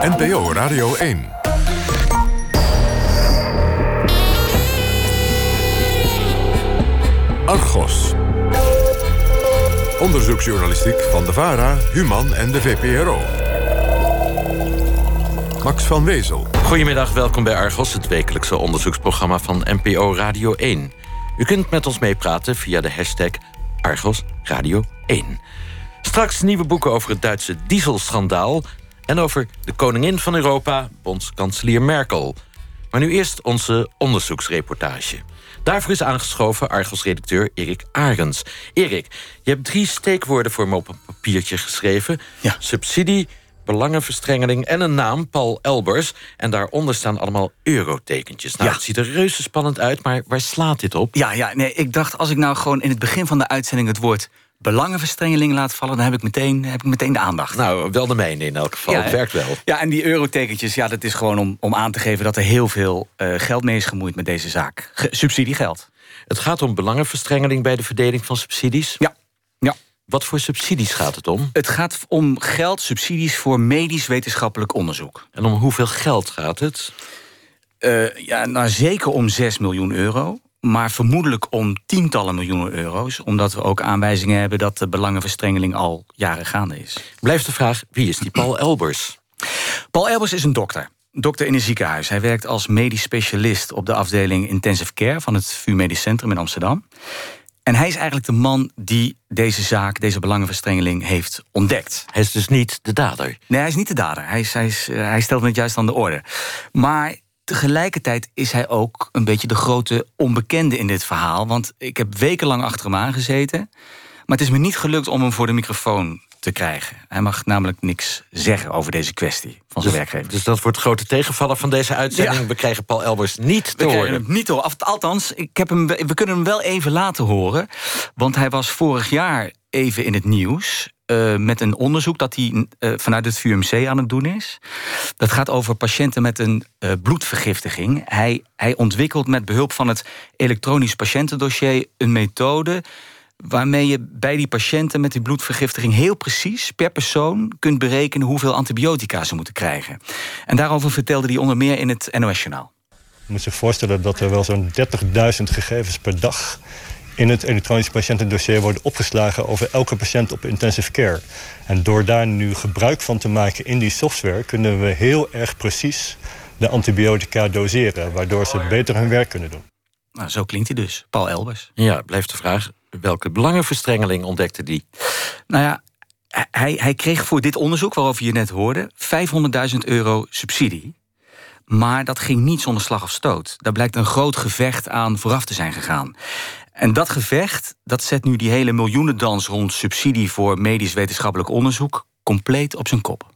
NPO Radio 1. Argos. Onderzoeksjournalistiek van de VARA, Human en de VPRO. Max van Wezel. Goedemiddag, welkom bij Argos, het wekelijkse onderzoeksprogramma van NPO Radio 1. U kunt met ons meepraten via de hashtag Argos Radio 1. Straks nieuwe boeken over het Duitse dieselschandaal... en over de koningin van Europa, bondskanselier Merkel. Maar nu eerst onze onderzoeksreportage. Daarvoor is aangeschoven Argos-redacteur Erik Arends. Erik, je hebt drie steekwoorden voor me op een papiertje geschreven. Ja. Subsidie, belangenverstrengeling en een naam, Paul Elbers. En daaronder staan allemaal eurotekentjes. Nou, Ja. het ziet er reuze spannend uit, maar waar slaat dit op? Ja, ja, nee, ik dacht als ik nou gewoon in het begin van de uitzending het woord belangenverstrengeling laat vallen, dan heb ik meteen, heb ik meteen de aandacht. Nou, wel de mijne in elk geval. Ja, het werkt wel. Ja, en die eurotekentjes, ja, dat is gewoon om, om aan te geven dat er heel veel eh, geld mee is gemoeid met deze zaak. Ge- subsidiegeld. Het gaat om belangenverstrengeling bij de verdeling van subsidies. Ja. ja. Wat voor subsidies gaat het om? Het gaat om geld, subsidies voor medisch-wetenschappelijk onderzoek. En om hoeveel geld gaat het? Eh, ja, nou, zeker om 6 miljoen euro. Maar vermoedelijk om tientallen miljoenen euro's. Omdat we ook aanwijzingen hebben dat de belangenverstrengeling al jaren gaande is. Blijft de vraag, wie is die Paul Elbers? Paul Elbers is een dokter. Dokter in een ziekenhuis. Hij werkt als medisch specialist op de afdeling Intensive Care van het VU Medisch Centrum in Amsterdam. En hij is eigenlijk de man die deze zaak, deze belangenverstrengeling, heeft ontdekt. Hij is dus niet de dader. Nee, hij is niet de dader. Hij, is, hij, is, hij stelt het juist aan de orde. Maar tegelijkertijd is hij ook een beetje de grote onbekende in dit verhaal. Want ik heb wekenlang achter hem aangezeten. Maar het is me niet gelukt om hem voor de microfoon te krijgen. Hij mag namelijk niks zeggen over deze kwestie van zijn werkgever. Dus dat wordt grote tegenvaller van deze uitzending. Ja. We krijgen Paul Elbers niet te We horen. hem niet. Af- Althans, ik heb hem, we kunnen hem wel even laten horen. Want hij was vorig jaar even in het nieuws. Eh, met een onderzoek dat hij eh, vanuit het VUMC aan het doen is. Dat gaat over patiënten met een eh, bloedvergiftiging. Hij, hij ontwikkelt met behulp van het elektronisch patiëntendossier een methode waarmee je bij die patiënten met die bloedvergiftiging heel precies per persoon kunt berekenen hoeveel antibiotica ze moeten krijgen. En daarover vertelde hij onder meer in het NOS-journaal. Je moet zich voorstellen dat er wel zo'n 30.000 gegevens per dag in het elektronisch patiëntendossier worden opgeslagen over elke patiënt op intensive care. En door daar nu gebruik van te maken in die software kunnen we heel erg precies de antibiotica doseren, waardoor ze beter hun werk kunnen doen. Nou, zo klinkt hij dus, Paul Elbers. Ja, blijft de vraag, welke belangenverstrengeling ontdekte die? Nou ja, hij, hij kreeg voor dit onderzoek, waarover je net hoorde, 500.000 euro subsidie. Maar dat ging niet zonder slag of stoot. Daar blijkt een groot gevecht aan vooraf te zijn gegaan. En dat gevecht, dat zet nu die hele miljoenendans rond subsidie voor medisch wetenschappelijk onderzoek compleet op zijn kop.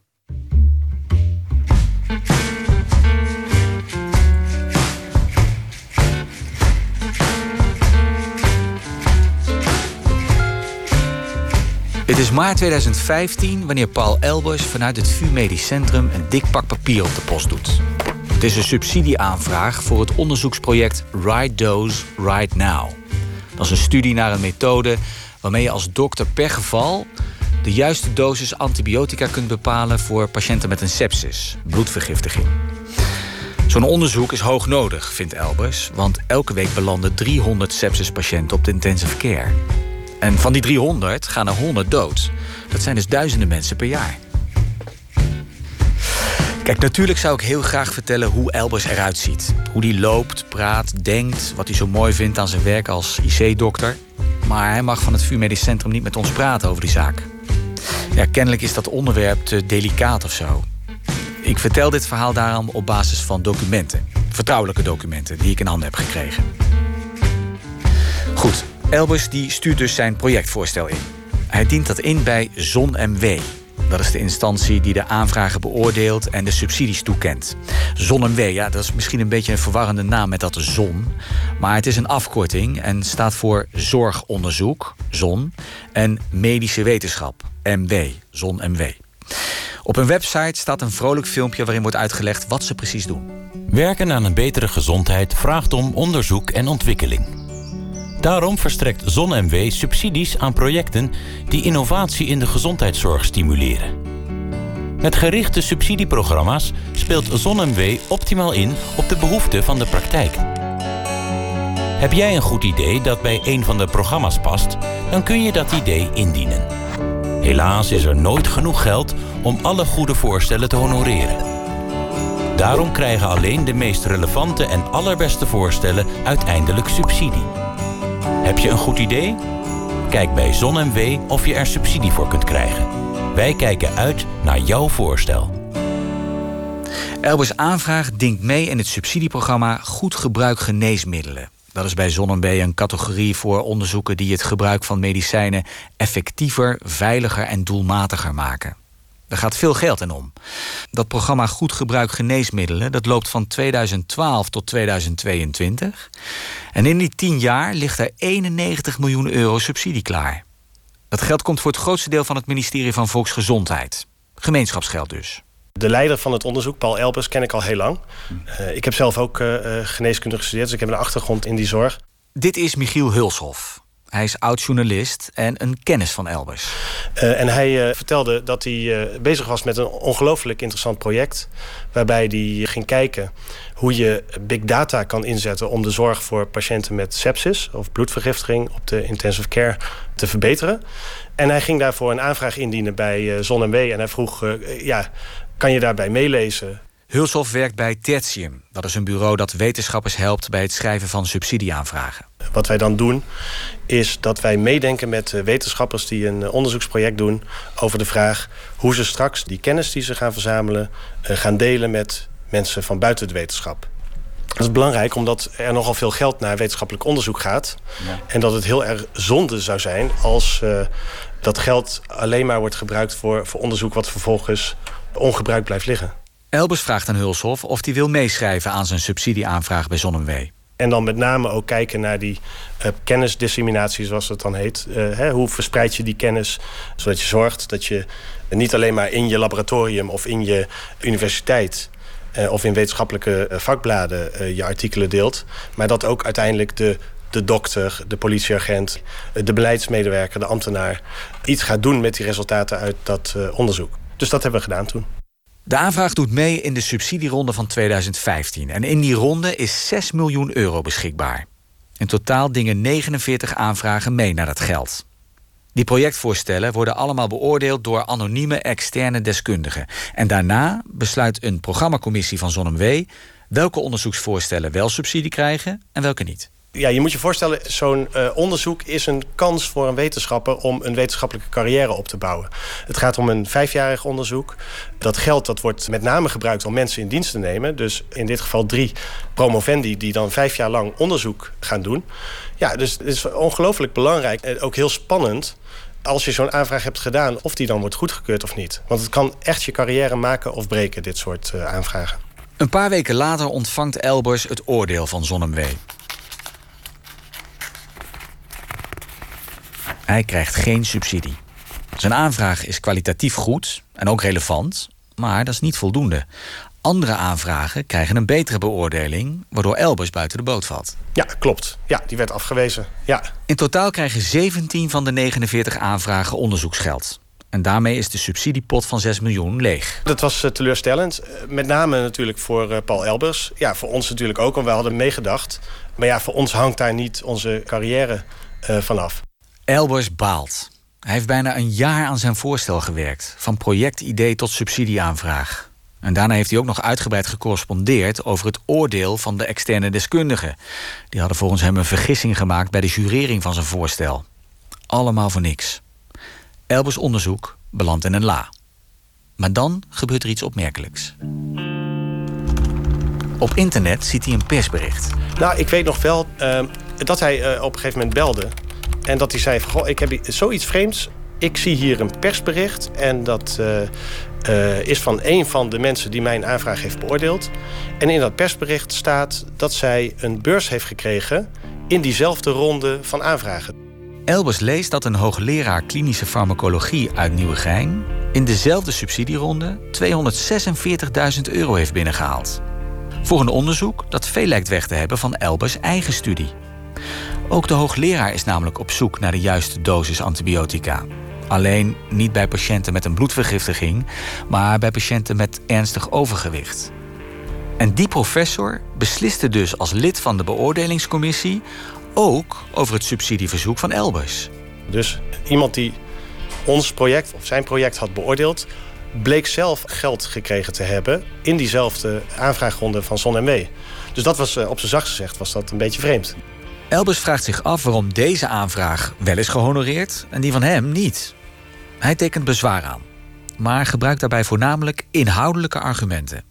Het is maart 2015 wanneer Paul Elbers vanuit het VU Medisch Centrum een dik pak papier op de post doet. Het is een subsidieaanvraag voor het onderzoeksproject Right Dose Right Now. Dat is een studie naar een methode waarmee je als dokter per geval de juiste dosis antibiotica kunt bepalen voor patiënten met een sepsis, bloedvergiftiging. Zo'n onderzoek is hoog nodig, vindt Elbers, want elke week belanden 300 sepsispatiënten op de intensive care. En van die 300 gaan er 100 dood. Dat zijn dus duizenden mensen per jaar. Kijk, natuurlijk zou ik heel graag vertellen hoe Elbers eruit ziet. Hoe hij loopt, praat, denkt, wat hij zo mooi vindt aan zijn werk als IC-dokter. Maar hij mag van het VU Medisch Centrum niet met ons praten over die zaak. Ja, kennelijk is dat onderwerp te delicaat of zo. Ik vertel dit verhaal daarom op basis van documenten. Vertrouwelijke documenten die ik in handen heb gekregen. Goed, Elbers die stuurt dus zijn projectvoorstel in. Hij dient dat in bij ZonMW. Dat is de instantie die de aanvragen beoordeelt en de subsidies toekent. ZonMW, ja, dat is misschien een beetje een verwarrende naam met dat zon. Maar het is een afkorting en staat voor zorgonderzoek, zon, en medische wetenschap, MW, ZonMW. Op hun website staat een vrolijk filmpje waarin wordt uitgelegd wat ze precies doen. Werken aan een betere gezondheid vraagt om onderzoek en ontwikkeling. Daarom verstrekt ZonMW subsidies aan projecten die innovatie in de gezondheidszorg stimuleren. Met gerichte subsidieprogramma's speelt ZonMW optimaal in op de behoeften van de praktijk. Heb jij een goed idee dat bij een van de programma's past, dan kun je dat idee indienen. Helaas is er nooit genoeg geld om alle goede voorstellen te honoreren. Daarom krijgen alleen de meest relevante en allerbeste voorstellen uiteindelijk subsidie. Heb je een goed idee? Kijk bij ZonMW of je er subsidie voor kunt krijgen. Wij kijken uit naar jouw voorstel. Elbers aanvraag dinkt mee in het subsidieprogramma Goed Gebruik Geneesmiddelen. Dat is bij ZonMW een categorie voor onderzoeken die het gebruik van medicijnen effectiever, veiliger en doelmatiger maken. Er gaat veel geld in om. Dat programma Goed Gebruik Geneesmiddelen dat loopt van 2012 tot 2022. En in die tien jaar ligt er 91 miljoen euro subsidie klaar. Dat geld komt voor het grootste deel van het ministerie van Volksgezondheid. Gemeenschapsgeld dus. De leider van het onderzoek, Paul Elbers, ken ik al heel lang. Uh, ik heb zelf ook uh, geneeskunde gestudeerd, dus ik heb een achtergrond in die zorg. Dit is Michiel Hulshoff. Hij is oud-journalist en een kennis van Elbers. Uh, en hij uh, vertelde dat hij uh, bezig was met een ongelooflijk interessant project. Waarbij hij ging kijken hoe je big data kan inzetten om de zorg voor patiënten met sepsis of bloedvergiftiging op de intensive care te verbeteren. En hij ging daarvoor een aanvraag indienen bij ZonMW. En hij vroeg: ja, kan je daarbij meelezen? Hulshoff werkt bij Tertium. Dat is een bureau dat wetenschappers helpt bij het schrijven van subsidieaanvragen. Wat wij dan doen, is dat wij meedenken met wetenschappers die een onderzoeksproject doen over de vraag hoe ze straks die kennis die ze gaan verzamelen gaan delen met mensen van buiten de wetenschap. Dat is belangrijk omdat er nogal veel geld naar wetenschappelijk onderzoek gaat. Ja. En dat het heel erg zonde zou zijn als uh, dat geld alleen maar wordt gebruikt voor, voor onderzoek wat vervolgens ongebruikt blijft liggen. Elbers vraagt aan Hulshof of hij wil meeschrijven aan zijn subsidieaanvraag bij ZonMW. En dan met name ook kijken naar die uh, kennisdisseminatie, zoals het dan heet. Uh, hè, hoe verspreid je die kennis, zodat je zorgt dat je niet alleen maar in je laboratorium of in je universiteit uh, of in wetenschappelijke vakbladen je artikelen deelt, maar dat ook uiteindelijk de de dokter, de politieagent, de beleidsmedewerker, de ambtenaar iets gaat doen met die resultaten uit dat onderzoek. Dus dat hebben we gedaan toen. De aanvraag doet mee in de subsidieronde van 2015. En in die ronde is 6 miljoen euro beschikbaar. In totaal dingen 49 aanvragen mee naar dat geld. Die projectvoorstellen worden allemaal beoordeeld door anonieme externe deskundigen. En daarna besluit een programmacommissie van ZonMW welke onderzoeksvoorstellen wel subsidie krijgen en welke niet ja, je moet je voorstellen, zo'n uh, onderzoek is een kans voor een wetenschapper om een wetenschappelijke carrière op te bouwen. Het gaat om een vijfjarig onderzoek. Dat geld dat wordt met name gebruikt om mensen in dienst te nemen. Dus in dit geval drie promovendi die dan vijf jaar lang onderzoek gaan doen. Ja, dus het is ongelooflijk belangrijk en ook heel spannend als je zo'n aanvraag hebt gedaan, of die dan wordt goedgekeurd of niet. Want het kan echt je carrière maken of breken, dit soort uh, aanvragen. Een paar weken later ontvangt Elbers het oordeel van ZonMW. Hij krijgt geen subsidie. Zijn aanvraag is kwalitatief goed en ook relevant, maar dat is niet voldoende. Andere aanvragen krijgen een betere beoordeling, waardoor Elbers buiten de boot valt. Ja, klopt. Ja, die werd afgewezen. Ja. In totaal krijgen 17 van de 49 aanvragen onderzoeksgeld. En daarmee is de subsidiepot van 6 miljoen leeg. Dat was uh, teleurstellend. Met name natuurlijk voor uh, Paul Elbers. Ja, voor ons natuurlijk ook, want we hadden meegedacht. Maar ja, voor ons hangt daar niet onze carrière uh, vanaf. Elbers baalt. Hij heeft bijna een jaar aan zijn voorstel gewerkt. Van projectidee tot subsidieaanvraag. En daarna heeft hij ook nog uitgebreid gecorrespondeerd over het oordeel van de externe deskundigen. Die hadden volgens hem een vergissing gemaakt bij de jurering van zijn voorstel. Allemaal voor niks. Elbers onderzoek belandt in een la. Maar dan gebeurt er iets opmerkelijks. Op internet ziet hij een persbericht. Nou, ik weet nog wel uh, dat hij uh, op een gegeven moment belde en dat hij zei: Goh, ik heb zoiets vreemds. Ik zie hier een persbericht. En dat uh, uh, is van een van de mensen die mijn aanvraag heeft beoordeeld. En in dat persbericht staat dat zij een beurs heeft gekregen. in diezelfde ronde van aanvragen. Elbers leest dat een hoogleraar klinische farmacologie uit Nieuwegein. in dezelfde subsidieronde 246.000 euro heeft binnengehaald. Voor een onderzoek dat veel lijkt weg te hebben van Elbers eigen studie. Ook de hoogleraar is namelijk op zoek naar de juiste dosis antibiotica. Alleen niet bij patiënten met een bloedvergiftiging, maar bij patiënten met ernstig overgewicht. En die professor besliste dus als lid van de beoordelingscommissie ook over het subsidieverzoek van Elbers. Dus iemand die ons project of zijn project had beoordeeld, bleek zelf geld gekregen te hebben in diezelfde aanvraagronde van ZonMW. Dus dat was eh, op zijn zacht gezegd was dat een beetje vreemd. Elbers vraagt zich af waarom deze aanvraag wel is gehonoreerd en die van hem niet. Hij tekent bezwaar aan, maar gebruikt daarbij voornamelijk inhoudelijke argumenten.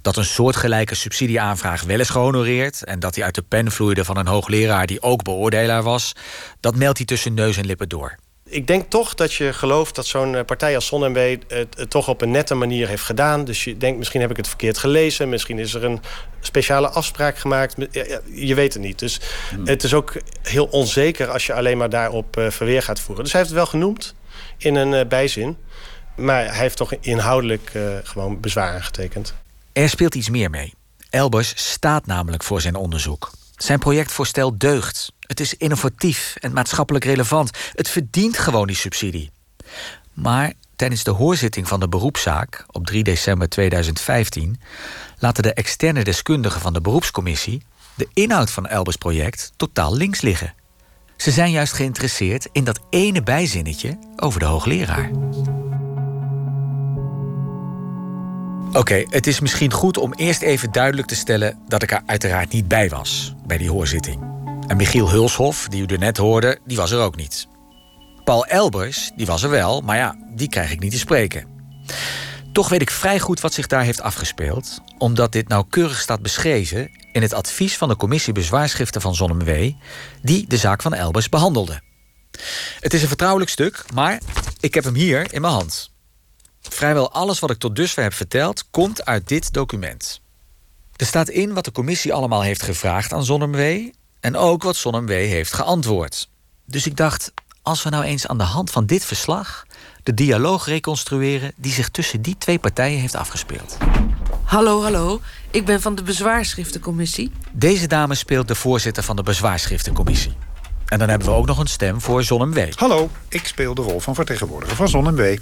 Dat een soortgelijke subsidieaanvraag wel is gehonoreerd en dat hij uit de pen vloeide van een hoogleraar die ook beoordelaar was, dat meldt hij tussen neus en lippen door. Ik denk toch dat je gelooft dat zo'n eh, partij als ZonMW het, het toch op een nette manier heeft gedaan. Dus je denkt, misschien heb ik het verkeerd gelezen. Misschien is er een speciale afspraak gemaakt. Je weet het niet. Dus hmm. het is ook heel onzeker als je alleen maar daarop uh, verweer gaat voeren. Dus hij heeft het wel genoemd in een uh, bijzin. Maar hij heeft toch inhoudelijk uh, gewoon bezwaar aangetekend. Er speelt iets meer mee. Elbers staat namelijk voor zijn onderzoek. Zijn projectvoorstel deugt. Het is innovatief en maatschappelijk relevant. Het verdient gewoon die subsidie. Maar tijdens de hoorzitting van de beroepszaak op 3 december 2015 laten de externe deskundigen van de beroepscommissie de inhoud van Elbers project totaal links liggen. Ze zijn juist geïnteresseerd in dat ene bijzinnetje over de hoogleraar. Oké, het is misschien goed om eerst even duidelijk te stellen dat ik er uiteraard niet bij was bij die hoorzitting. En Michiel Hulshof, die u er net hoorde, die was er ook niet. Paul Elbers, die was er wel, maar ja, die krijg ik niet te spreken. Toch weet ik vrij goed wat zich daar heeft afgespeeld, omdat dit nauwkeurig staat beschreven in het advies van de commissie bezwaarschriften van ZonMW, die de zaak van Elbers behandelde. Het is een vertrouwelijk stuk, maar ik heb hem hier in mijn hand. Vrijwel alles wat ik tot dusver heb verteld komt uit dit document. Er staat in wat de commissie allemaal heeft gevraagd aan ZonMW en ook wat ZonMW heeft geantwoord. Dus ik dacht, als we nou eens aan de hand van dit verslag de dialoog reconstrueren die zich tussen die twee partijen heeft afgespeeld. Hallo, hallo. Ik ben van de bezwaarschriftencommissie. Deze dame speelt de voorzitter van de bezwaarschriftencommissie. En dan hebben we ook nog een stem voor ZonMW. Hallo, ik speel de rol van vertegenwoordiger van ZonMW.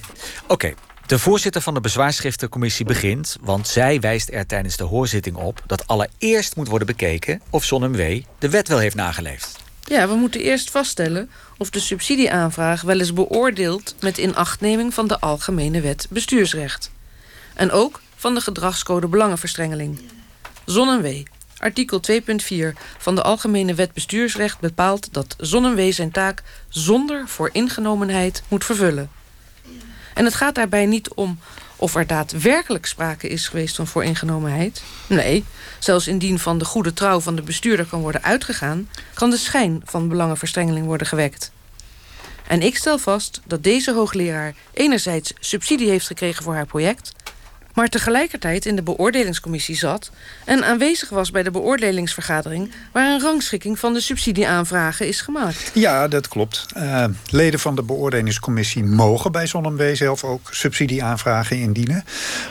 Oké, de voorzitter van de bezwaarschriftencommissie begint, want zij wijst er tijdens de hoorzitting op dat allereerst moet worden bekeken of ZonMW de wet wel heeft nageleefd. Ja, we moeten eerst vaststellen of de subsidieaanvraag wel is beoordeeld met inachtneming van de Algemene Wet Bestuursrecht. En ook van de gedragscode Belangenverstrengeling. ZonMW, artikel 2.4 van de Algemene Wet Bestuursrecht bepaalt dat ZonMW zijn taak zonder vooringenomenheid moet vervullen. En het gaat daarbij niet om of er daadwerkelijk sprake is geweest van vooringenomenheid. Nee, zelfs indien van de goede trouw van de bestuurder kan worden uitgegaan... kan de schijn van belangenverstrengeling worden gewekt. En ik stel vast dat deze hoogleraar enerzijds subsidie heeft gekregen voor haar project maar tegelijkertijd in de beoordelingscommissie zat... en aanwezig was bij de beoordelingsvergadering... waar een rangschikking van de subsidieaanvragen is gemaakt. Ja, dat klopt. Uh, leden van de beoordelingscommissie mogen bij ZonMW zelf ook subsidieaanvragen indienen.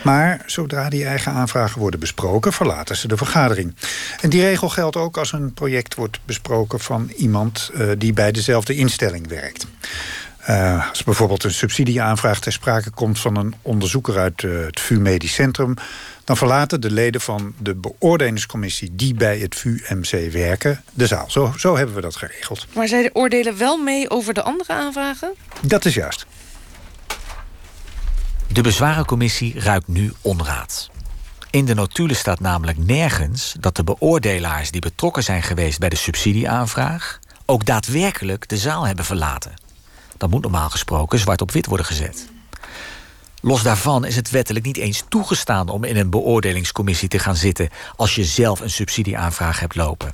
Maar zodra die eigen aanvragen worden besproken... verlaten ze de vergadering. En die regel geldt ook als een project wordt besproken... van iemand uh, die bij dezelfde instelling werkt. Uh, als bijvoorbeeld een subsidieaanvraag ter sprake komt van een onderzoeker uit uh, het VU Medisch Centrum, dan verlaten de leden van de beoordelingscommissie die bij het VU-MC werken de zaal. Zo, zo hebben we dat geregeld. Maar zij oordelen wel mee over de andere aanvragen? Dat is juist. De bezwarencommissie ruikt nu onraad. In de notulen staat namelijk nergens dat de beoordelaars die betrokken zijn geweest bij de subsidieaanvraag ook daadwerkelijk de zaal hebben verlaten. Dat moet normaal gesproken zwart op wit worden gezet. Los daarvan is het wettelijk niet eens toegestaan om in een beoordelingscommissie te gaan zitten als je zelf een subsidieaanvraag hebt lopen.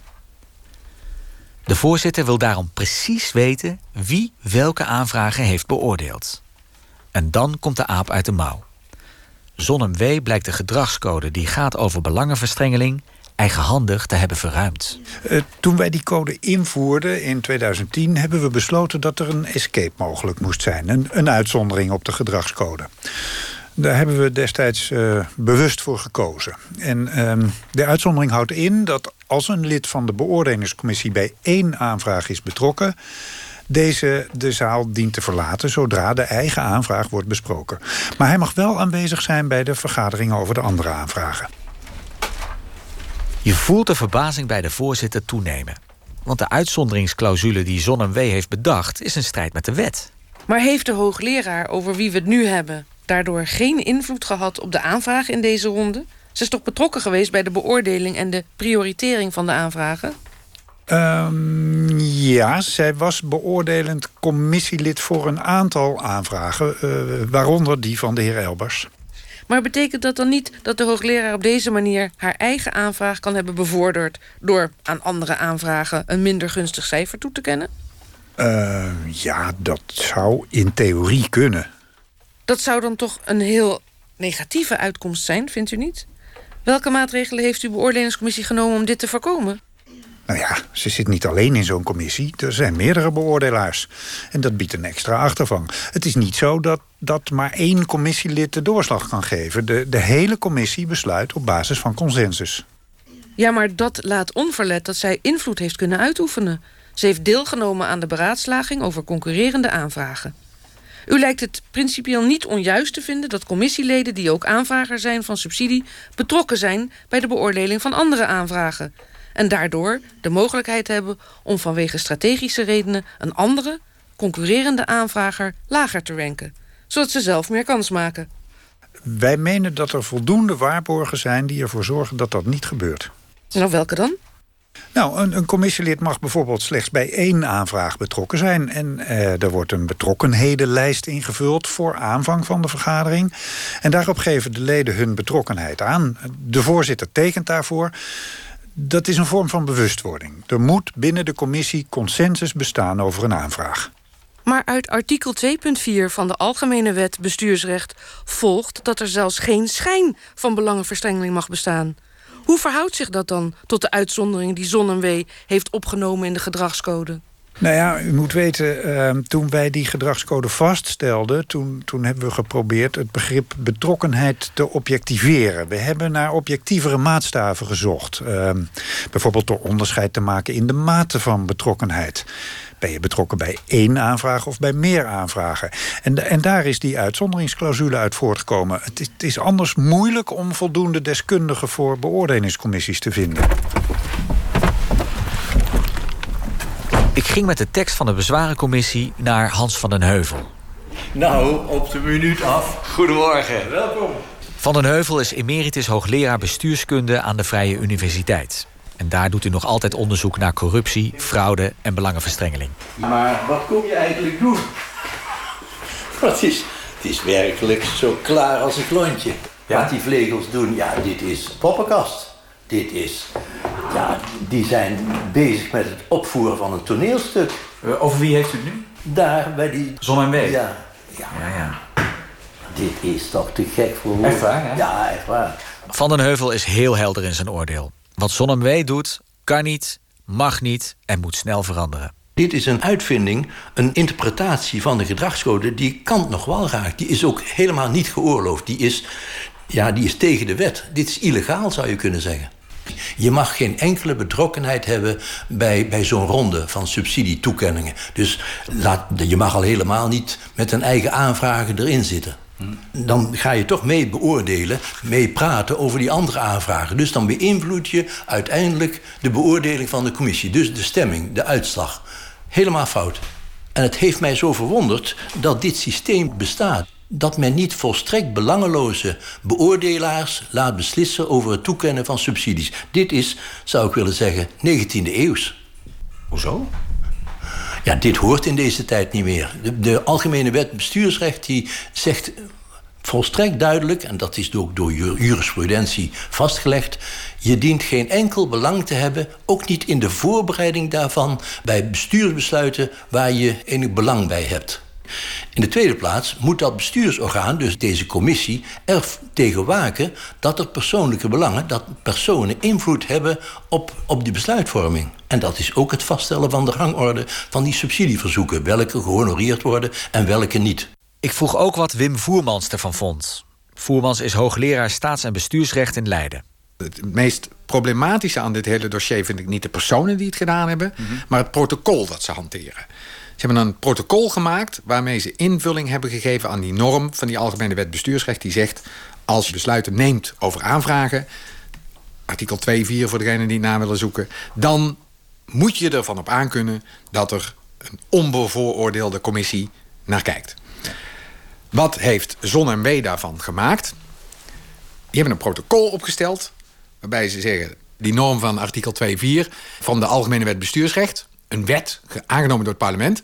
De voorzitter wil daarom precies weten wie welke aanvragen heeft beoordeeld. En dan komt de aap uit de mouw. ZonMW blijkt de gedragscode die gaat over belangenverstrengeling eigenhandig te hebben verruimd. Uh, toen wij die code invoerden in 2010 hebben we besloten dat er een escape mogelijk moest zijn. Een, een uitzondering op de gedragscode. Daar hebben we destijds uh, bewust voor gekozen. En uh, de uitzondering houdt in dat als een lid van de beoordelingscommissie bij één aanvraag is betrokken deze de zaal dient te verlaten zodra de eigen aanvraag wordt besproken. Maar hij mag wel aanwezig zijn bij de vergaderingen over de andere aanvragen. Je voelt de verbazing bij de voorzitter toenemen. Want de uitzonderingsclausule die Zon W heeft bedacht... is een strijd met de wet. Maar heeft de hoogleraar over wie we het nu hebben... daardoor geen invloed gehad op de aanvraag in deze ronde? Ze is toch betrokken geweest bij de beoordeling... en de prioritering van de aanvragen? Um, ja, zij was beoordelend commissielid voor een aantal aanvragen... Uh, waaronder die van de heer Elbers. Maar betekent dat dan niet dat de hoogleraar op deze manier... haar eigen aanvraag kan hebben bevorderd... door aan andere aanvragen een minder gunstig cijfer toe te kennen? Uh, ja, dat zou in theorie kunnen. Dat zou dan toch een heel negatieve uitkomst zijn, vindt u niet? Welke maatregelen heeft uw beoordelingscommissie genomen om dit te voorkomen? Nou ja, ze zit niet alleen in zo'n commissie. Er zijn meerdere beoordelaars. En dat biedt een extra achtervang. Het is niet zo dat, dat maar één commissielid de doorslag kan geven. De, de hele commissie besluit op basis van consensus. Ja, maar dat laat onverlet dat zij invloed heeft kunnen uitoefenen. Ze heeft deelgenomen aan de beraadslaging over concurrerende aanvragen. U lijkt het principieel niet onjuist te vinden dat commissieleden die ook aanvrager zijn van subsidie betrokken zijn bij de beoordeling van andere aanvragen en daardoor de mogelijkheid hebben om vanwege strategische redenen een andere, concurrerende aanvrager lager te ranken, zodat ze zelf meer kans maken. Wij menen dat er voldoende waarborgen zijn die ervoor zorgen dat dat niet gebeurt. Nou, welke dan? Nou, een, een, commissielid mag bijvoorbeeld slechts bij één aanvraag betrokken zijn. En eh, er wordt een betrokkenhedenlijst ingevuld voor aanvang van de vergadering. En daarop geven de leden hun betrokkenheid aan. De voorzitter tekent daarvoor. Dat is een vorm van bewustwording. Er moet binnen de commissie consensus bestaan over een aanvraag. Maar uit artikel 2.4 van de Algemene Wet Bestuursrecht volgt dat er zelfs geen schijn van belangenverstrengeling mag bestaan. Hoe verhoudt zich dat dan tot de uitzondering die Zon heeft opgenomen in de gedragscode? Nou ja, u moet weten, uh, toen wij die gedragscode vaststelden... Toen, toen hebben we geprobeerd het begrip betrokkenheid te objectiveren. We hebben naar objectievere maatstaven gezocht. Uh, bijvoorbeeld door onderscheid te maken in de mate van betrokkenheid. Ben je betrokken bij één aanvraag of bij meer aanvragen? En, en daar is die uitzonderingsclausule uit voortgekomen. Het het is anders moeilijk om voldoende deskundigen... voor beoordelingscommissies te vinden. Ik ging met de tekst van de bezwarencommissie naar Hans van den Heuvel. Nou, op de minuut af. Goedemorgen. Welkom. Van den Heuvel is emeritus hoogleraar bestuurskunde aan de Vrije Universiteit. En daar doet u nog altijd onderzoek naar corruptie, fraude en belangenverstrengeling. Maar wat kom je eigenlijk doen? Wat is, het is werkelijk zo klaar als een klontje. Ja? Wat die vlegels doen, ja, dit is poppenkast. Dit is ja, die zijn bezig met het opvoeren van een toneelstuk. Eh, over wie heeft u het nu? Daar, bij die... Zon en Wee? Ja. Ja. ja, ja. Dit is toch te gek voor woorden. Echt waar, hè? Ja, echt waar. Van den Heuvel is heel helder in zijn oordeel. Wat Zon en Wee doet, kan niet, mag niet en moet snel veranderen. Dit is een uitvinding, een interpretatie van de gedragscode... die Kant nog wel raakt. Die is ook helemaal niet geoorloofd. Die is, ja, die is tegen de wet. Dit is illegaal, zou je kunnen zeggen. Je mag geen enkele betrokkenheid hebben bij, bij zo'n ronde van subsidietoekenningen. Dus laat, je mag al helemaal niet met een eigen aanvragen erin zitten. Dan ga je toch mee beoordelen, mee praten over die andere aanvragen. Dus dan beïnvloed je uiteindelijk de beoordeling van de commissie. Dus de stemming, de uitslag. Helemaal fout. En het heeft mij zo verwonderd dat dit systeem bestaat dat men niet volstrekt belangeloze beoordelaars laat beslissen over het toekennen van subsidies. Dit is, zou ik willen zeggen, 19e eeuws. Hoezo? Ja, dit hoort in deze tijd niet meer. De, de Algemene Wet Bestuursrecht die zegt volstrekt duidelijk, en dat is ook door jurisprudentie vastgelegd, je dient geen enkel belang te hebben, ook niet in de voorbereiding daarvan, bij bestuursbesluiten waar je enig belang bij hebt. In de tweede plaats moet dat bestuursorgaan, dus deze commissie, er tegen waken dat er persoonlijke belangen, dat personen invloed hebben op, op die besluitvorming. En dat is ook het vaststellen van de rangorde van die subsidieverzoeken, welke gehonoreerd worden en welke niet. Ik vroeg ook wat Wim Voermans ervan vond. Voermans is hoogleraar staats- en bestuursrecht in Leiden. Het meest problematische aan dit hele dossier vind ik niet de personen die het gedaan hebben, maar het protocol dat ze hanteren. Ze hebben een protocol gemaakt waarmee ze invulling hebben gegeven aan die norm van die Algemene Wet Bestuursrecht. Die zegt: als je besluiten neemt over aanvragen, artikel 2.4 voor degenen die het na willen zoeken, dan moet je ervan op aankunnen dat er een onbevooroordeelde commissie naar kijkt. Wat heeft Zon en W daarvan gemaakt? Die hebben een protocol opgesteld waarbij ze zeggen die norm van artikel 2.4 van de Algemene Wet Bestuursrecht, een wet aangenomen door het parlement.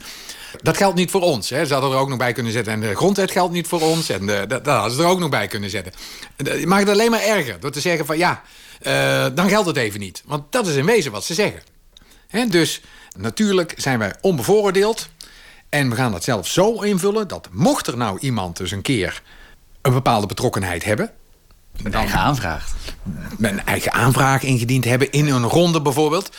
Dat geldt niet voor ons. Hè. Ze hadden er ook nog bij kunnen zetten. En de grondwet geldt niet voor ons. En de, dat, dat hadden ze er ook nog bij kunnen zetten. Je maakt het alleen maar erger door te zeggen van ja, uh, dan geldt het even niet. Want dat is in wezen wat ze zeggen. Hè, dus natuurlijk zijn wij onbevooroordeeld. En we gaan dat zelf zo invullen dat mocht er nou iemand dus een keer een bepaalde betrokkenheid hebben. Met eigen aanvraag. Met een eigen aanvraag ingediend hebben in een ronde bijvoorbeeld.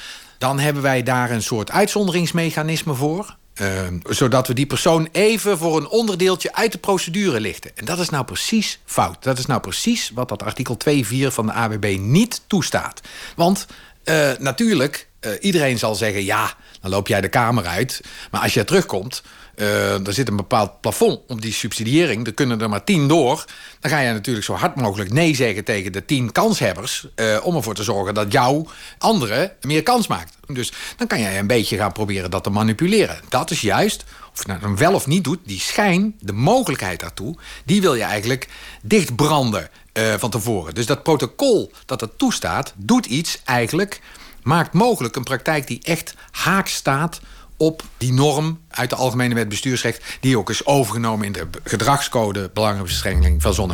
Dan hebben wij daar een soort uitzonderingsmechanisme voor. Uh, zodat we die persoon even voor een onderdeeltje uit de procedure lichten. En dat is nou precies fout. Dat is nou precies wat dat artikel 2.4 van de AWB niet toestaat. Want uh, natuurlijk, uh, iedereen zal zeggen... ja, dan loop jij de Kamer uit. Maar als je terugkomt, er zit een bepaald plafond op die subsidiëring. Er kunnen er maar tien door. Dan ga je natuurlijk zo hard mogelijk nee zeggen tegen de tien kanshebbers. Uh, om ervoor te zorgen dat jouw andere meer kans maakt. Dus dan kan jij een beetje gaan proberen dat te manipuleren. Dat is juist, of je nou wel of niet doet, die schijn, de mogelijkheid daartoe, die wil je eigenlijk dichtbranden uh, van tevoren. Dus dat protocol dat dat toestaat, doet iets eigenlijk, maakt mogelijk een praktijk die echt haak staat op die norm uit de Algemene Wet Bestuursrecht... die ook is overgenomen in de gedragscode belangenbestrengeling van Zon.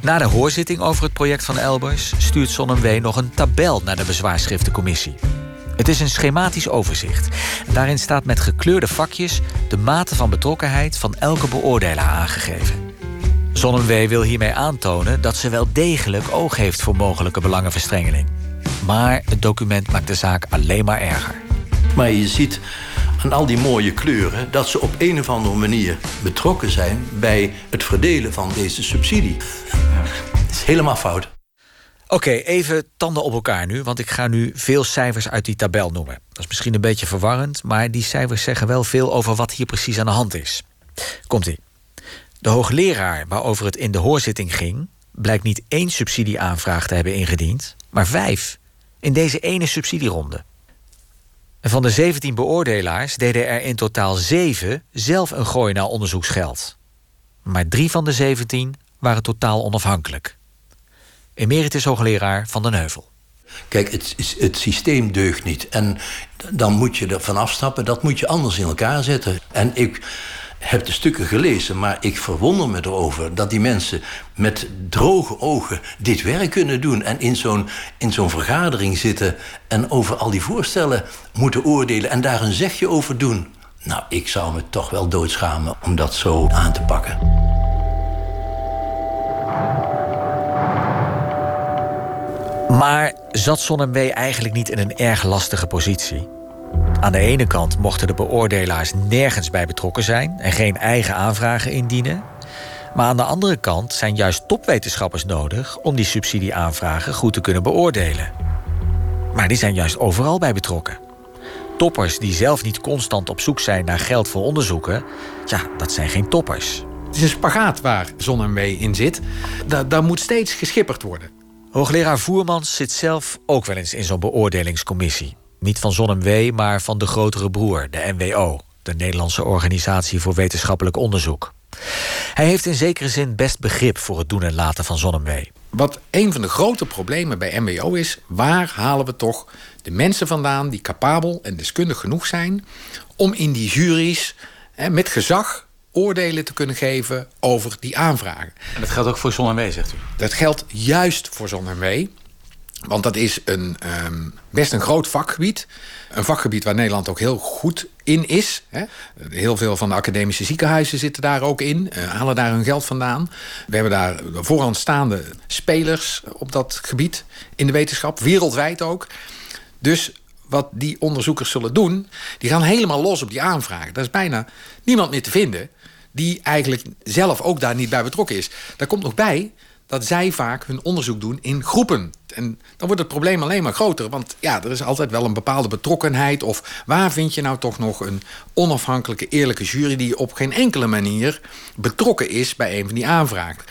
Na de hoorzitting over het project van Elbers stuurt Zon nog een tabel naar de bezwaarschriftencommissie. Het is een schematisch overzicht. Daarin staat met gekleurde vakjes de mate van betrokkenheid van elke beoordelaar aangegeven. Zonnewee wil hiermee aantonen dat ze wel degelijk oog heeft voor mogelijke belangenverstrengeling. Maar het document maakt de zaak alleen maar erger. Maar je ziet aan al die mooie kleuren dat ze op een of andere manier betrokken zijn bij het verdelen van deze subsidie. Het is helemaal fout. Oké, even tanden op elkaar nu, want ik ga nu veel cijfers uit die tabel noemen. Dat is misschien een beetje verwarrend, maar die cijfers zeggen wel veel over wat hier precies aan de hand is. Komt-ie. De hoogleraar waarover het in de hoorzitting ging, blijkt niet één subsidieaanvraag te hebben ingediend, maar vijf in deze ene subsidieronde. Van de 17 beoordelaars deden er in totaal 7 zelf een gooi naar onderzoeksgeld. Maar drie van de 17 waren totaal onafhankelijk. Emeritus hoogleraar Van den Heuvel. Kijk, het, het systeem deugt niet. En dan moet je er van afstappen. Dat moet je anders in elkaar zetten. En ik heb de stukken gelezen, maar ik verwonder me erover dat die mensen met droge ogen dit werk kunnen doen en in zo'n in zo'n vergadering zitten en over al die voorstellen moeten oordelen en daar een zegje over doen. Nou, ik zou me toch wel doodschamen om dat zo aan te pakken. Maar zat Zonnewee eigenlijk niet in een erg lastige positie? Aan de ene kant mochten de beoordelaars nergens bij betrokken zijn en geen eigen aanvragen indienen. Maar aan de andere kant zijn juist topwetenschappers nodig om die subsidieaanvragen goed te kunnen beoordelen. Maar die zijn juist overal bij betrokken. Toppers die zelf niet constant op zoek zijn naar geld voor onderzoeken, ja, dat zijn geen toppers. Het is een spagaat waar Zon en W in zit. Daar, daar moet steeds geschipperd worden. Hoogleraar Voermans zit zelf ook wel eens in zo'n beoordelingscommissie. Niet van Zon W, maar van de grotere broer, de NWO, de Nederlandse Organisatie voor Wetenschappelijk Onderzoek. Hij heeft in zekere zin best begrip voor het doen en laten van Zonnewee. Wat een van de grote problemen bij MWO is, waar halen we toch de mensen vandaan die capabel en deskundig genoeg zijn om in die juries hè, met gezag oordelen te kunnen geven over die aanvragen. En dat geldt ook voor Zon en zegt u? Dat geldt juist voor Zon en Want dat is een, um, best een groot vakgebied. Een vakgebied waar Nederland ook heel goed in is. Hè. Heel veel van de academische ziekenhuizen zitten daar ook in. Uh, halen daar hun geld vandaan. We hebben daar vooraanstaande spelers op dat gebied in de wetenschap. Wereldwijd ook. Dus wat die onderzoekers zullen doen... die gaan helemaal los op die aanvraag. Daar is bijna niemand meer te vinden... die eigenlijk zelf ook daar niet bij betrokken is. Daar komt nog bij dat zij vaak hun onderzoek doen in groepen. En dan wordt het probleem alleen maar groter. Want ja, er is altijd wel een bepaalde betrokkenheid. Of waar vind je nou toch nog een onafhankelijke, eerlijke jury... die op geen enkele manier betrokken is bij een van die aanvragen.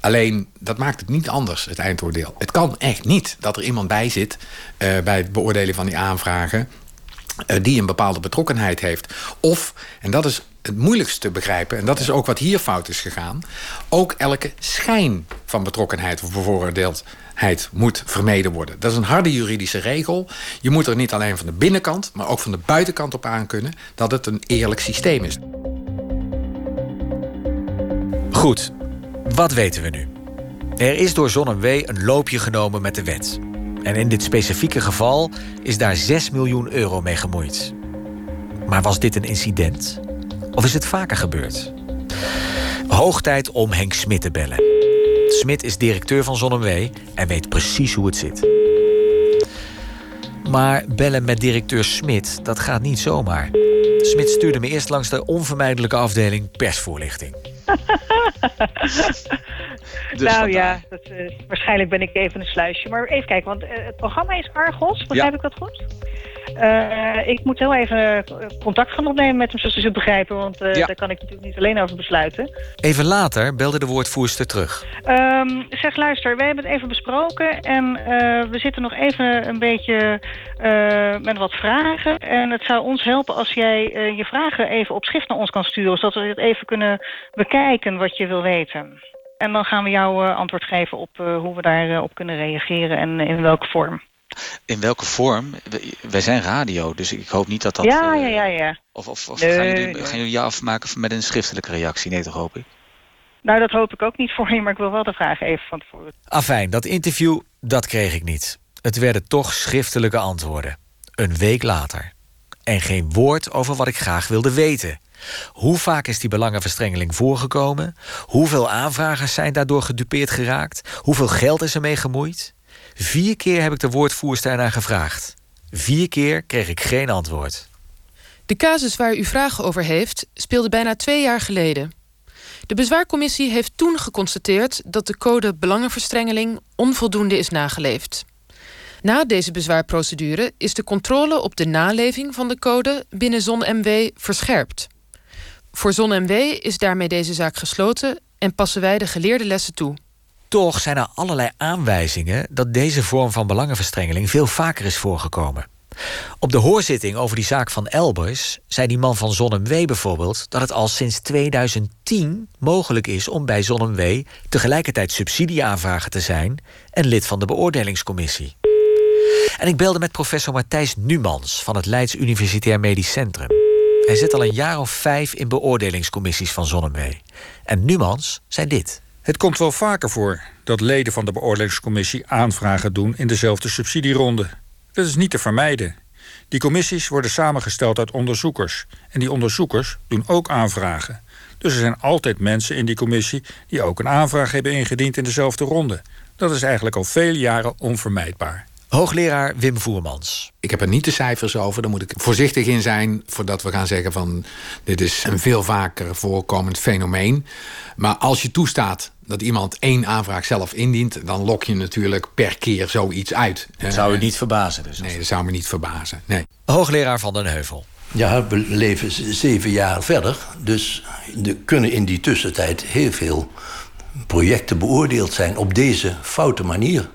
Alleen, dat maakt het niet anders, het eindoordeel. Het kan echt niet dat er iemand bij zit... Uh, bij het beoordelen van die aanvragen... Uh, die een bepaalde betrokkenheid heeft. Of, en dat is het moeilijkste te begrijpen... en dat is ook wat hier fout is gegaan... ook elke schijn van betrokkenheid of bevoordeeldheid moet vermeden worden. Dat is een harde juridische regel. Je moet er niet alleen van de binnenkant... maar ook van de buitenkant op aankunnen... dat het een eerlijk systeem is. Goed, wat weten we nu? Er is door Zon en W een loopje genomen met de wet. En in dit specifieke geval is daar 6 miljoen euro mee gemoeid. Maar was dit een incident? Of is het vaker gebeurd? Hoog tijd om Henk Smit te bellen. Smit is directeur van ZonMW en weet precies hoe het zit. Maar bellen met directeur Smit, dat gaat niet zomaar. Smit stuurde me eerst langs de onvermijdelijke afdeling persvoorlichting. dus nou ja, dat, uh, waarschijnlijk ben ik even een sluisje. Maar even kijken, want uh, het programma is Argos, begrijp ja. ik dat goed? Uh, ik moet heel even contact gaan opnemen met hem, zoals zult begrijpen. Want ja. daar kan ik natuurlijk niet alleen over besluiten. Even later belde de woordvoerster terug. Um, zeg, luister, wij hebben het even besproken. En we zitten nog even een beetje met wat vragen. En het zou ons helpen als jij je vragen even op schrift naar ons kan sturen. Zodat we het even kunnen bekijken wat je wil weten. En dan gaan we jou antwoord geven op hoe we daarop op kunnen reageren en in welke vorm. In welke vorm? Wij zijn radio, dus ik hoop niet dat dat... Ja, ja, ja. ja. Of, of, of nee, gaan, jullie, nee. gaan jullie je afmaken met een schriftelijke reactie? Nee, toch hoop ik? Nou, dat hoop ik ook niet voor je, maar ik wil wel de vraag even van tevoren. Afijn, dat interview, dat kreeg ik niet. Het werden toch schriftelijke antwoorden. Een week later. En geen woord over wat ik graag wilde weten. Hoe vaak is die belangenverstrengeling voorgekomen? Hoeveel aanvragers zijn daardoor gedupeerd geraakt? Hoeveel geld is er mee gemoeid? Vier keer heb ik de woordvoerster naar gevraagd. Vier keer kreeg ik geen antwoord. De casus waar u vragen over heeft, speelde bijna twee jaar geleden. De bezwaarcommissie heeft toen geconstateerd dat de code belangenverstrengeling onvoldoende is nageleefd. Na deze bezwaarprocedure is de controle op de naleving van de code binnen ZonMW verscherpt. Voor ZonMW is daarmee deze zaak gesloten en passen wij de geleerde lessen toe. Toch zijn er allerlei aanwijzingen dat deze vorm van belangenverstrengeling veel vaker is voorgekomen. Op de hoorzitting over die zaak van Elbers zei die man van ZonMW bijvoorbeeld dat het al sinds 2010 mogelijk is om bij ZonMW tegelijkertijd subsidieaanvrager te zijn en lid van de beoordelingscommissie. En ik belde met professor Matthijs Numans van het Leids Universitair Medisch Centrum. Hij zit al een jaar of vijf in beoordelingscommissies van Zonnemwee. En Numans zei dit. Het komt wel vaker voor dat leden van de beoordelingscommissie aanvragen doen in dezelfde subsidieronde. Dat is niet te vermijden. Die commissies worden samengesteld uit onderzoekers. En die onderzoekers doen ook aanvragen. Dus er zijn altijd mensen in die commissie die ook een aanvraag hebben ingediend in dezelfde ronde. Dat is eigenlijk al vele jaren onvermijdbaar. Hoogleraar Wim Voermans. Ik heb er niet de cijfers over. Daar moet ik voorzichtig in zijn voordat we gaan zeggen van dit is een veel vaker voorkomend fenomeen. Maar als je toestaat dat iemand één aanvraag zelf indient, dan lok je natuurlijk per keer zoiets uit. Dat zou u niet verbazen dus? Nee, dat zou me niet verbazen. Nee. Hoogleraar van den Heuvel. Ja, we leven zeven jaar verder. Dus er kunnen in die tussentijd heel veel projecten beoordeeld zijn op deze foute manier.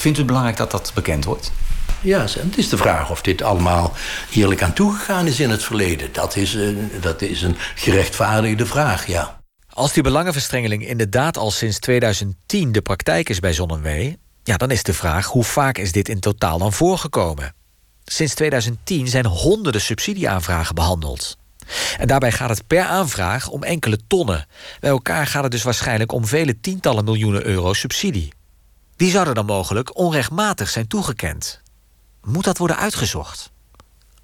Vindt u het belangrijk dat dat bekend wordt? Ja, het is de vraag of dit allemaal eerlijk aan toegegaan is in het verleden. Dat is, een, dat is een gerechtvaardigde vraag, ja. Als die belangenverstrengeling inderdaad al sinds 2010 de praktijk is bij ZonMW... ja, dan is de vraag hoe vaak is dit in totaal dan voorgekomen? Sinds 2010 zijn honderden subsidieaanvragen behandeld. En daarbij gaat het per aanvraag om enkele tonnen. Bij elkaar gaat het dus waarschijnlijk om vele tientallen miljoenen euro subsidie. Die zouden dan mogelijk onrechtmatig zijn toegekend. Moet dat worden uitgezocht?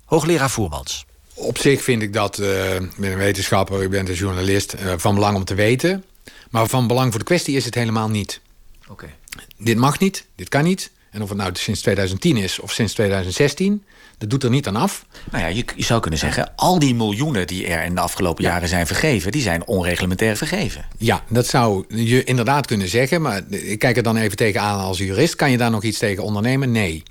Hoogleraar Voermans. Op zich vind ik dat, uh, ik ben een wetenschapper, ik ben een journalist, uh, van belang om te weten. Maar van belang voor de kwestie is het helemaal niet. Oké. Dit mag niet, dit kan niet. En of het nou sinds 2010 is of sinds 2016, dat doet er niet aan af. Nou ja, je, je zou kunnen zeggen, al die miljoenen die er in de afgelopen jaren zijn vergeven, die zijn onreglementair vergeven. Ja, dat zou je inderdaad kunnen zeggen. Maar ik kijk er dan even tegenaan als jurist. Kan je daar nog iets tegen ondernemen? Nee.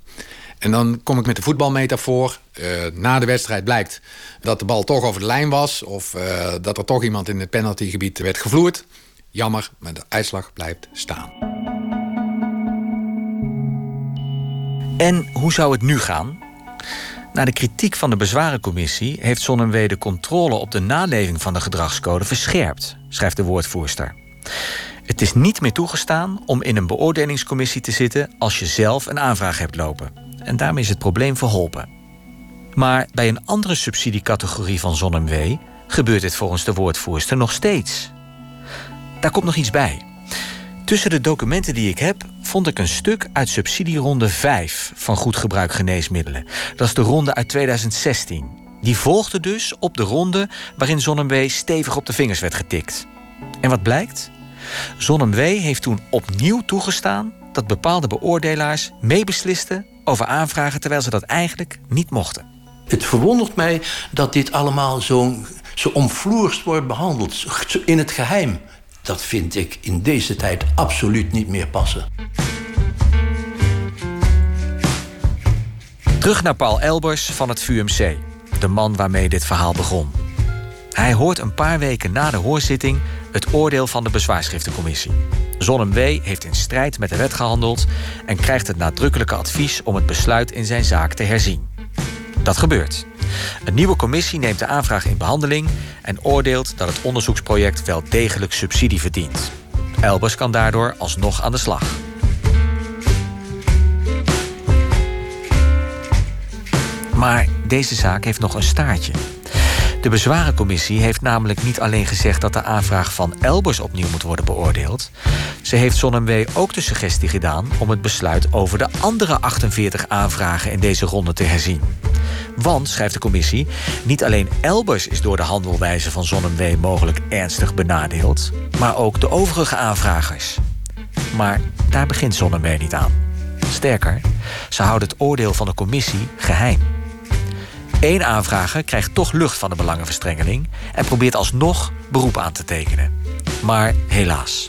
En dan kom ik met de voetbalmetafoor. Uh, na de wedstrijd blijkt dat de bal toch over de lijn was... of uh, dat er toch iemand in het penaltygebied werd gevloerd. Jammer, maar de uitslag blijft staan. En hoe zou het nu gaan? Na de kritiek van de bezwarencommissie heeft Zonnewee de controle op de naleving van de gedragscode verscherpt, schrijft de woordvoerster. Het is niet meer toegestaan om in een beoordelingscommissie te zitten als je zelf een aanvraag hebt lopen. En daarmee is het probleem verholpen. Maar bij een andere subsidiecategorie van ZonMW gebeurt dit volgens de woordvoerster nog steeds. Daar komt nog iets bij. Tussen de documenten die ik heb, vond ik een stuk uit subsidieronde 5 van goed gebruik geneesmiddelen. Dat is de ronde uit 2016. Die volgde dus op de ronde waarin ZonMW stevig op de vingers werd getikt. En wat blijkt? ZonMW heeft toen opnieuw toegestaan dat bepaalde beoordelaars meebeslisten over aanvragen terwijl ze dat eigenlijk niet mochten. Het verwondert mij dat dit allemaal zo, zo wordt behandeld, in het geheim. Dat vind ik in deze tijd absoluut niet meer passen. Terug naar Paul Elbers van het VUMC, de man waarmee dit verhaal begon. Hij hoort een paar weken na de hoorzitting het oordeel van de bezwaarschriftencommissie. ZonMW heeft in strijd met de wet gehandeld en krijgt het nadrukkelijke advies om het besluit in zijn zaak te herzien. Dat gebeurt. Een nieuwe commissie neemt de aanvraag in behandeling en oordeelt dat het onderzoeksproject wel degelijk subsidie verdient. Elbers kan daardoor alsnog aan de slag. Maar deze zaak heeft nog een staartje. De bezwarencommissie heeft namelijk niet alleen gezegd dat de aanvraag van Elbers opnieuw moet worden beoordeeld. Ze heeft ZonMW ook de suggestie gedaan om het besluit over de andere 48 aanvragen in deze ronde te herzien. Want, schrijft de commissie, niet alleen Elbers is door de handelwijze van ZonMW mogelijk ernstig benadeeld, maar ook de overige aanvragers. Maar daar begint ZonMW niet aan. Sterker, ze houden het oordeel van de commissie geheim. Eén aanvrager krijgt toch lucht van de belangenverstrengeling en probeert alsnog beroep aan te tekenen. Maar helaas,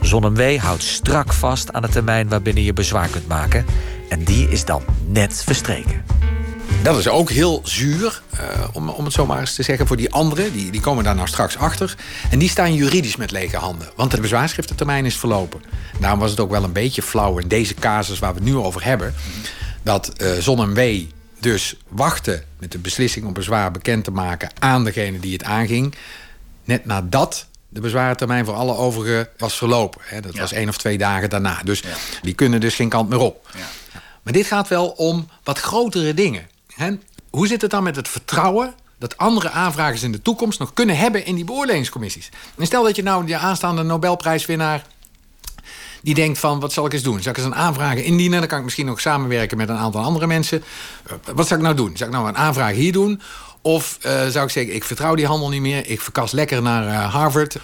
ZonMW houdt strak vast aan de termijn waarbinnen je bezwaar kunt maken. En die is dan net verstreken. Dat is ook heel zuur, uh, om, om het zo maar eens te zeggen, voor die anderen. Die, die komen daar nou straks achter. En die staan juridisch met lege handen. Want de bezwaarschriftentermijn is verlopen. Daarom was het ook wel een beetje flauw in deze casus waar we het nu over hebben. Dat uh, ZonMW dus wachten met de beslissing om bezwaar bekend te maken aan degene die het aanging. Net nadat de bezwarentermijn voor alle overigen was verlopen. Dat was één of twee dagen daarna. Dus die kunnen dus geen kant meer op. Ja. Maar dit gaat wel om wat grotere dingen. Hoe zit het dan met het vertrouwen dat andere aanvragers in de toekomst nog kunnen hebben in die beoordelingscommissies? En stel dat je nou de aanstaande Nobelprijswinnaar die denkt van, wat zal ik eens doen? Zal ik eens een aanvraag indienen? Dan kan ik misschien nog samenwerken met een aantal andere mensen. Eh, wat zou ik nou doen? Zal ik nou een aanvraag hier doen? Of uh, zou ik zeggen, ik vertrouw die handel niet meer. Ik verkas lekker naar uh, Harvard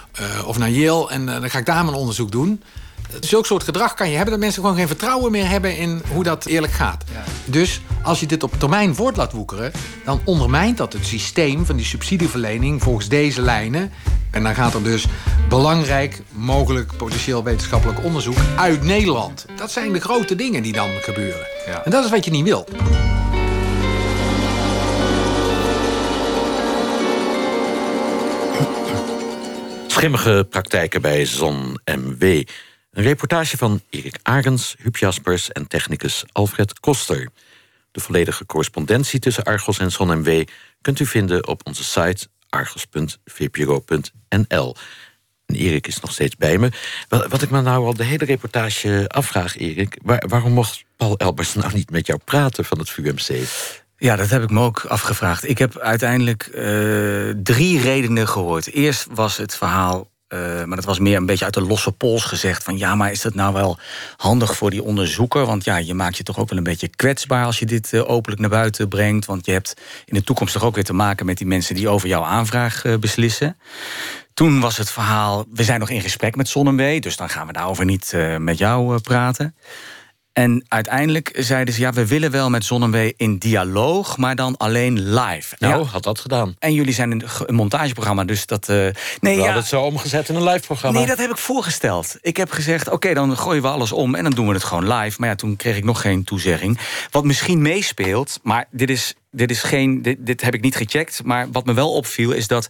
of naar Yale. En dan ga ik daar mijn onderzoek doen. Zulk soort gedrag kan je hebben dat mensen gewoon geen vertrouwen meer hebben in hoe dat eerlijk gaat. Ja. Dus als je dit op termijn voort laat woekeren, dan ondermijnt dat het systeem van die subsidieverlening volgens deze lijnen. En dan gaat er dus belangrijk, mogelijk potentieel wetenschappelijk onderzoek uit Nederland. Dat zijn de grote dingen die dan gebeuren. Ja. En dat is wat je niet wil. Schimmige praktijken bij Zon MW. Een reportage van Erik Arends, Huub Jaspers en technicus Alfred Koster. De volledige correspondentie tussen Argos en Zon kunt u vinden op onze site argos.vpro.nl. En Erik is nog steeds bij me. Wat, ik me nou al de hele reportage afvraag, Erik... waarom mocht Paul Elbers nou niet met jou praten van het VUMC? Ja, dat heb ik me ook afgevraagd. Ik heb uiteindelijk uh, drie redenen gehoord. Eerst was het verhaal uh, maar dat was meer een beetje uit de losse pols gezegd. Van ja, maar is dat nou wel handig voor die onderzoeker? Want ja, je maakt je toch ook wel een beetje kwetsbaar als je dit uh, openlijk naar buiten brengt. Want je hebt in de toekomst toch ook weer te maken met die mensen die over jouw aanvraag uh, beslissen. Toen was het verhaal, we zijn nog in gesprek met ZonMW, dus dan gaan we daarover niet met jou praten. En uiteindelijk zeiden ze, ja, we willen wel met Zonnewee in dialoog, maar dan alleen live. Nou, Ja. had dat gedaan. En jullie zijn een, ge- een montageprogramma, dus dat... eh, nee, We ja, het zo omgezet in een live programma. Nee, dat heb ik voorgesteld. Ik heb gezegd, oké, dan gooien we alles om en dan doen we het gewoon live. Maar ja, toen kreeg ik nog geen toezegging. Wat misschien meespeelt, maar dit is, dit is geen, dit, dit heb ik niet gecheckt. Maar wat me wel opviel is dat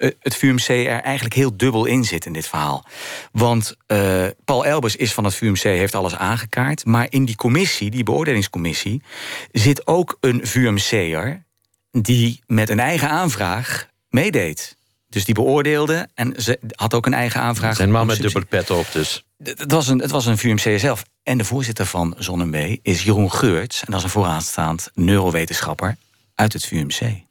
het VUMC er eigenlijk heel dubbel in zit in dit verhaal. Want eh, Paul Elbers is van het VUMC, heeft alles aangekaart. Maar in die commissie, die beoordelingscommissie, zit ook een VUMC'er die met een eigen aanvraag meedeed. Dus die beoordeelde en ze had ook een eigen aanvraag. Zijn man met dubbele pet op, dus. het was, een, het was een VUMC zelf. En de voorzitter van Zonnebee is Jeroen Geurts. En dat is een vooraanstaand neurowetenschapper uit het VUMC.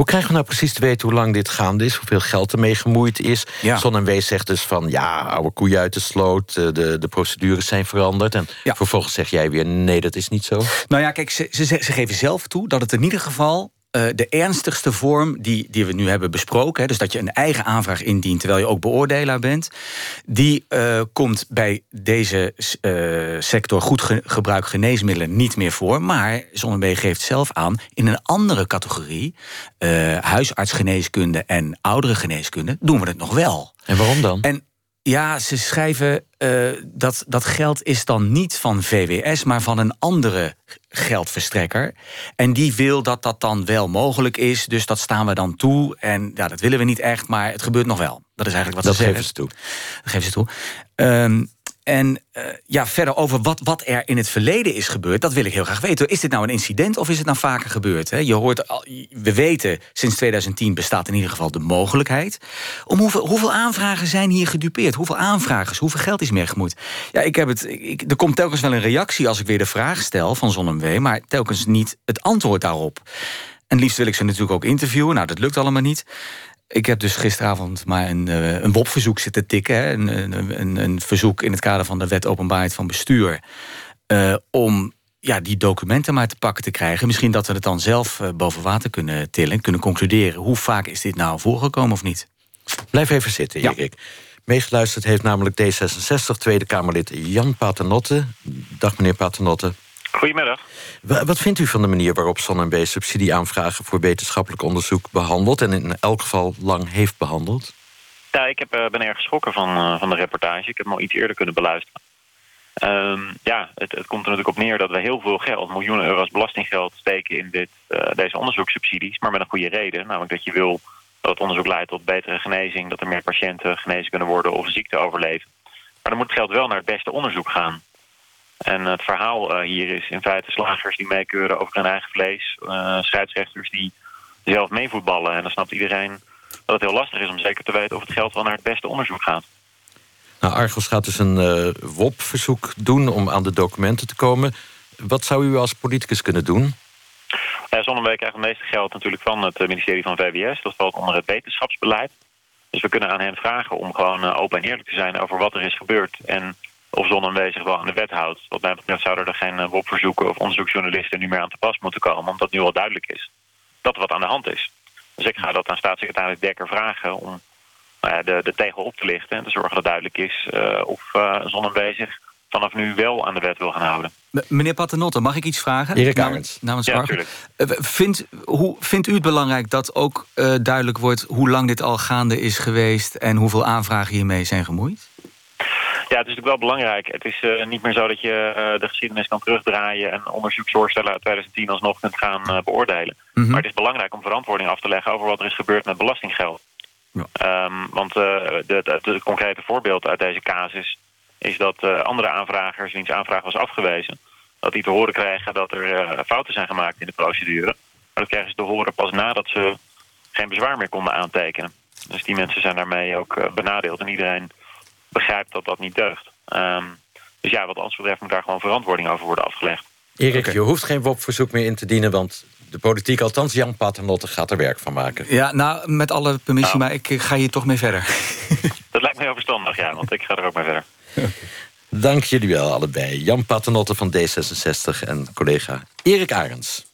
Hoe krijgen we nou precies te weten hoe lang dit gaande is? Hoeveel geld ermee gemoeid is? Ja. Zon en Wees zegt dus van... ja, oude koeien uit de sloot, eh, de, de procedures zijn veranderd. En vervolgens zeg jij weer, nee, dat is niet zo. Nou ja, kijk, ze, ze, ze geven zelf toe dat het in ieder geval eh, de ernstigste vorm die, die we nu hebben besproken... Hè, dus dat je een eigen aanvraag indient terwijl je ook beoordelaar bent... die eh, komt bij deze eh, sector goed ge- gebruik geneesmiddelen niet meer voor. Maar Zonnebee geeft zelf aan in een andere categorie... huisartsgeneeskunde en ouderengeneeskunde doen we het nog wel. En waarom dan? En ja, ze schrijven eh, dat dat geld is dan niet van VWS, maar van een andere geldverstrekker. En die wil dat dat dan wel mogelijk is, dus dat staan we dan toe. En ja, dat willen we niet echt, maar het gebeurt nog wel. Dat is eigenlijk wat Dat ze geven zeggen. ze toe. Dat geven ze toe. Ehm, en eh, ja, verder over wat, wat er in het verleden is gebeurd, dat wil ik heel graag weten. Is dit nou een incident of is het nou vaker gebeurd? Hè? Je hoort, al- we weten, sinds 2010 bestaat in ieder geval de mogelijkheid. Om hoeveel, hoeveel aanvragen zijn hier gedupeerd? Hoeveel aanvragers? Hoeveel geld is meer gemoeid? Ja, ik heb het, ik, er komt telkens wel een reactie als ik weer de vraag stel van ZonMW, maar telkens niet het antwoord daarop. En liefst wil ik ze natuurlijk ook interviewen. Nou, dat lukt allemaal niet. Ik heb dus gisteravond maar een, eh, een WOP-verzoek zitten tikken. Hè. Een, een, een, verzoek in het kader van de wet openbaarheid van bestuur. eh, om ja, die documenten maar te pakken te krijgen. Misschien dat we het dan zelf eh, boven water kunnen tillen. Kunnen concluderen. Hoe vaak is dit nou voorgekomen of niet? Blijf even zitten, Erik. Meegeluisterd heeft namelijk D66 Tweede Kamerlid Jan Paternotte. Dag meneer Paternotte. Goedemiddag. Wa- Wat vindt u van de manier waarop Zon subsidieaanvragen voor wetenschappelijk onderzoek behandelt en in elk geval lang heeft behandeld? Ja, ik heb, eh, ben erg geschrokken van, eh, van de reportage. Ik heb hem al iets eerder kunnen beluisteren. Ehm, ja, het, het komt er natuurlijk op neer dat we heel veel geld, miljoenen euro's belastinggeld, steken in dit, eh, deze onderzoekssubsidies. Maar met een goede reden. Namelijk dat je wil dat het onderzoek leidt tot betere genezing, dat er meer patiënten genezen kunnen worden of ziekte overleven. Maar dan moet het geld wel naar het beste onderzoek gaan. En het verhaal eh, hier is in feite slagers die meekeuren over hun eigen vlees, eh, scheidsrechters die zelf meevoetballen. En dan snapt iedereen dat het heel lastig is om zeker te weten of het geld wel naar het beste onderzoek gaat. Nou, Argos gaat dus een eh, WOP-verzoek doen om aan de documenten te komen. Wat zou u als politicus kunnen doen? Uh, Zonneweek krijgt het meeste geld natuurlijk van het ministerie van VWS. Dat valt onder het wetenschapsbeleid. Dus we kunnen aan hen vragen om gewoon open en eerlijk te zijn over wat er is gebeurd. En of Zonnewee zich wel aan de wet houdt. Wat mij betreft zouden er geen uh, WOP-verzoeken of onderzoeksjournalisten nu meer aan te pas moeten komen. Omdat nu al duidelijk is dat er wat aan de hand is. Dus ik ga dat aan staatssecretaris Dekker vragen om nou ja, de, de tegel op te lichten. En te zorgen dat duidelijk is uh, of uh, Zonnewee zich vanaf nu wel aan de wet wil gaan houden. Meneer Paternotte, mag ik iets vragen? Erik Arends. Namens ja. Vindt, hoe, vindt u het belangrijk dat ook uh, duidelijk wordt... hoe lang dit al gaande is geweest... en hoeveel aanvragen hiermee zijn gemoeid? Ja, het is natuurlijk wel belangrijk. Het is uh, niet meer zo dat je uh, de geschiedenis kan terugdraaien... en onderzoeksvoorstellen uit 2010 alsnog kunt gaan uh, beoordelen. Mm -hmm. Maar het is belangrijk om verantwoording af te leggen... over wat er is gebeurd met belastinggeld. Ja. Um, want het concrete voorbeeld uit deze casus... is dat andere aanvragers, wiens aanvraag was afgewezen... dat die te horen krijgen dat er fouten zijn gemaakt in de procedure. Maar dat krijgen ze te horen pas nadat ze geen bezwaar meer konden aantekenen. Dus die mensen zijn daarmee ook benadeeld. En iedereen begrijpt dat dat niet deugt. Um, dus ja, wat ons betreft moet daar gewoon verantwoording over worden afgelegd. Erik, okay. je hoeft geen WOP-verzoek meer in te dienen... want de politiek, althans Jan Paternotte, gaat er werk van maken. Ja, nou, met alle permissie, nou. maar ik ga hier toch mee verder. Dat lijkt me heel verstandig, ja, want ik ga er ook mee verder. Dank jullie wel, allebei. Jan Paternotte van D66 en collega Erik Arends.